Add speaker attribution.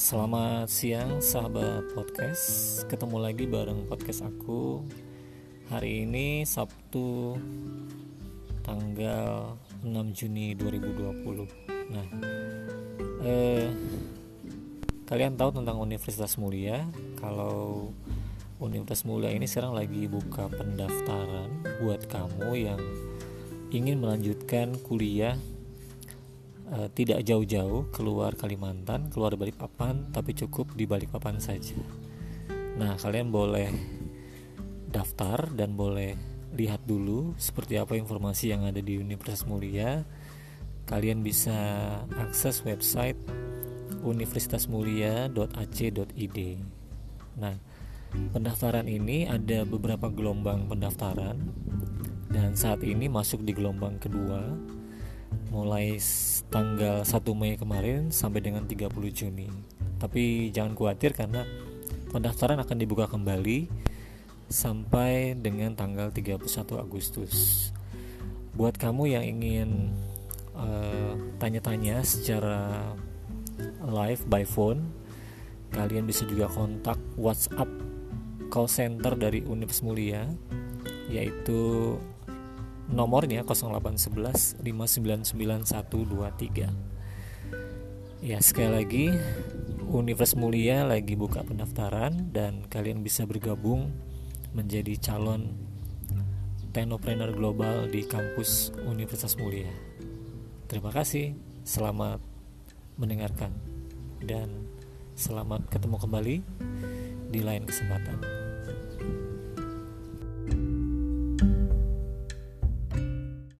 Speaker 1: Selamat siang sahabat podcast. Ketemu lagi bareng podcast aku. Hari ini Sabtu Tanggal 6 Juni 2020 Nah eh, Kalian tahu tentang Universitas Mulia? Kalau Universitas Mulia ini sekarang lagi buka pendaftaran Buat kamu yang ingin melanjutkan kuliah Eh, tidak jauh-jauh keluar Kalimantan, keluar Balikpapan, tapi cukup di Balikpapan saja. Nah, kalian boleh daftar dan boleh lihat dulu seperti apa informasi yang ada di Universitas Mulia. Kalian bisa akses website universitasmulia.ac.id. Nah, pendaftaran ini ada beberapa gelombang pendaftaran dan saat ini masuk di gelombang kedua mulai tanggal 1 Mei kemarin sampai dengan 30 Juni. Tapi jangan khawatir karena pendaftaran akan dibuka kembali sampai dengan tanggal 31 Agustus. Buat kamu yang ingin eh, tanya-tanya uh, secara live by phone, kalian bisa juga kontak WhatsApp call center dari Universitas Mulia yaitu nomornya 0811 599 Ya, sekali lagi Universitas Mulia lagi buka pendaftaran dan kalian bisa bergabung menjadi calon tenopreneur global di kampus Universitas Mulia. Terima kasih, selamat mendengarkan dan selamat ketemu kembali di lain kesempatan.